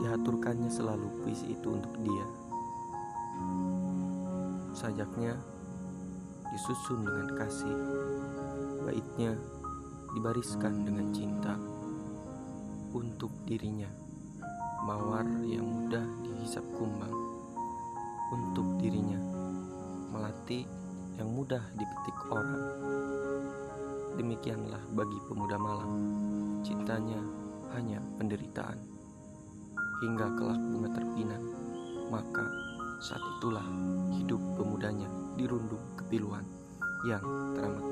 diaturkannya selalu puisi itu untuk dia. Sajaknya disusun dengan kasih, baitnya dibariskan dengan cinta untuk dirinya. Mawar yang mudah dihisap kumbang untuk dirinya. Melati yang mudah dipetik orang. Demikianlah bagi pemuda malang, cintanya hanya penderitaan. Hingga kelak bunga terpinang, maka saat itulah hidup pemudanya dirundung kepiluan yang teramat